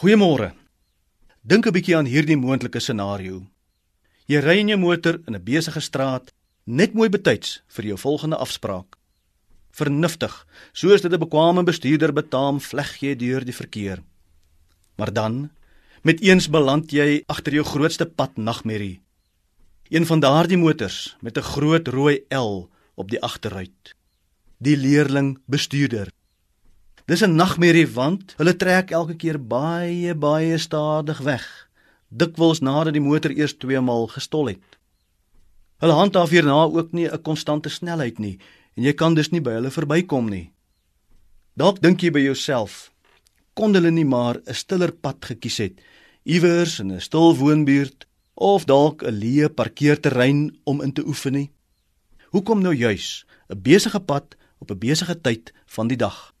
Goeiemôre. Dink 'n bietjie aan hierdie moontlike scenario. Jy ry in jou motor in 'n besige straat, net mooi betyds vir jou volgende afspraak. Vernuftig, soos dit 'n bekwame bestuurder betaam, vleg jy deur die verkeer. Maar dan, met eens beland jy agter jou grootste pad nagmerrie. Een van daardie motors met 'n groot rooi L op die agterruit. Die leerling bestuurder Dis 'n nagmerrie want hulle trek elke keer baie baie stadig weg. Dikwels nadat die motor eers twee maal gestol het. Hulle handhaaf hierna ook nie 'n konstante snelheid nie en jy kan dus nie by hulle verbykom nie. Dalk dink jy by jouself, kon hulle nie maar 'n stiller pad gekies het, iewers in 'n stil woonbuurt of dalk 'n leë parkeerterrein om in te oefen nie? Hoekom nou juis 'n besige pad op 'n besige tyd van die dag?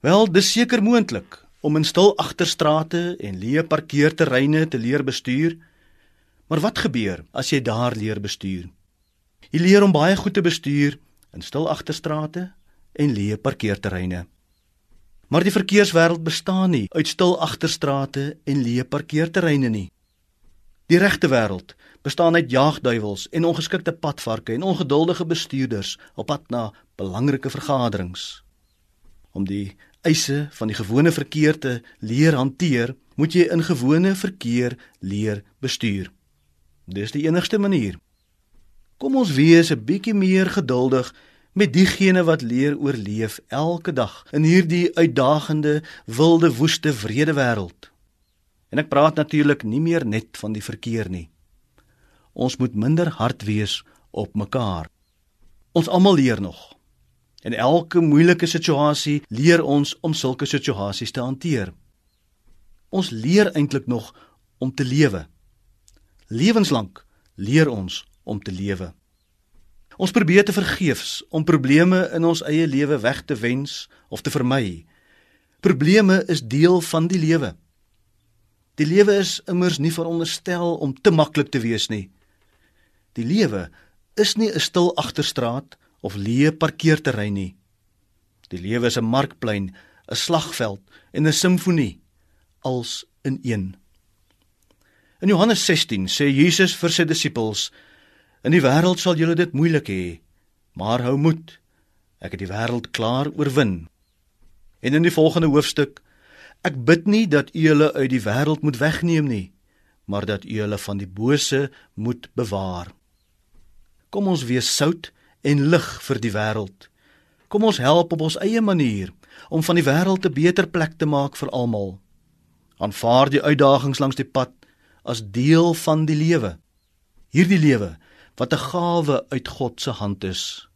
Wel, dis seker moontlik om in stil agterstrate en leë parkeerterreine te leer bestuur. Maar wat gebeur as jy daar leer bestuur? Jy leer om baie goed te bestuur in stil agterstrate en leë parkeerterreine. Maar die verkeerswêreld bestaan nie uit stil agterstrate en leë parkeerterreine nie. Die regte wêreld bestaan uit jaagduiwels en ongeskikte padvarke en ongeduldige bestuurders op pad na belangrike vergaderings. Om die eise van die gewone verkeer te leer hanteer, moet jy in gewone verkeer leer bestuur. Dis die enigste manier. Kom ons wees 'n bietjie meer geduldig met diegene wat leer oorleef elke dag in hierdie uitdagende, wilde, woeste, wrede wêreld. En ek praat natuurlik nie meer net van die verkeer nie. Ons moet minder hard wees op mekaar. Ons almal leer nog. In elke moeilike situasie leer ons om sulke situasies te hanteer. Ons leer eintlik nog om te lewe. Lewenslank leer ons om te lewe. Ons probeer te vergeefs om probleme in ons eie lewe weg te wens of te vermy. Probleme is deel van die lewe. Die lewe is immers nie veronderstel om te maklik te wees nie. Die lewe is nie 'n stil agterstraat of leë parkeerterrein nie. Die lewe is 'n markplein, 'n slagveld en 'n simfonie als in een. In Johannes 16 sê Jesus vir sy disippels: "In die wêreld sal julle dit moeilik hê, maar hou moed. Ek het die wêreld klaar oorwin." En in die volgende hoofstuk: "Ek bid nie dat u hulle uit die wêreld moet wegneem nie, maar dat u hulle van die bose moet bewaar." Kom ons wees sout en lig vir die wêreld. Kom ons help op ons eie manier om van die wêreld 'n beter plek te maak vir almal. Aanvaar die uitdagings langs die pad as deel van die lewe. Hierdie lewe wat 'n gawe uit God se hand is.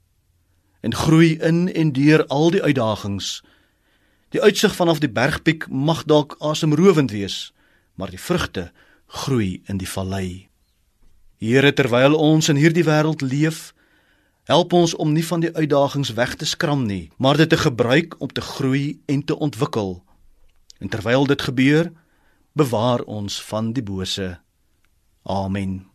En groei in en deur al die uitdagings. Die uitsig vanaf die bergpiek mag dalk asemrowend wees, maar die vrugte groei in die vallei. Here terwyl ons in hierdie wêreld leef, Help ons om nie van die uitdagings weg te skram nie, maar dit te gebruik om te groei en te ontwikkel. En terwyl dit gebeur, bewaar ons van die bose. Amen.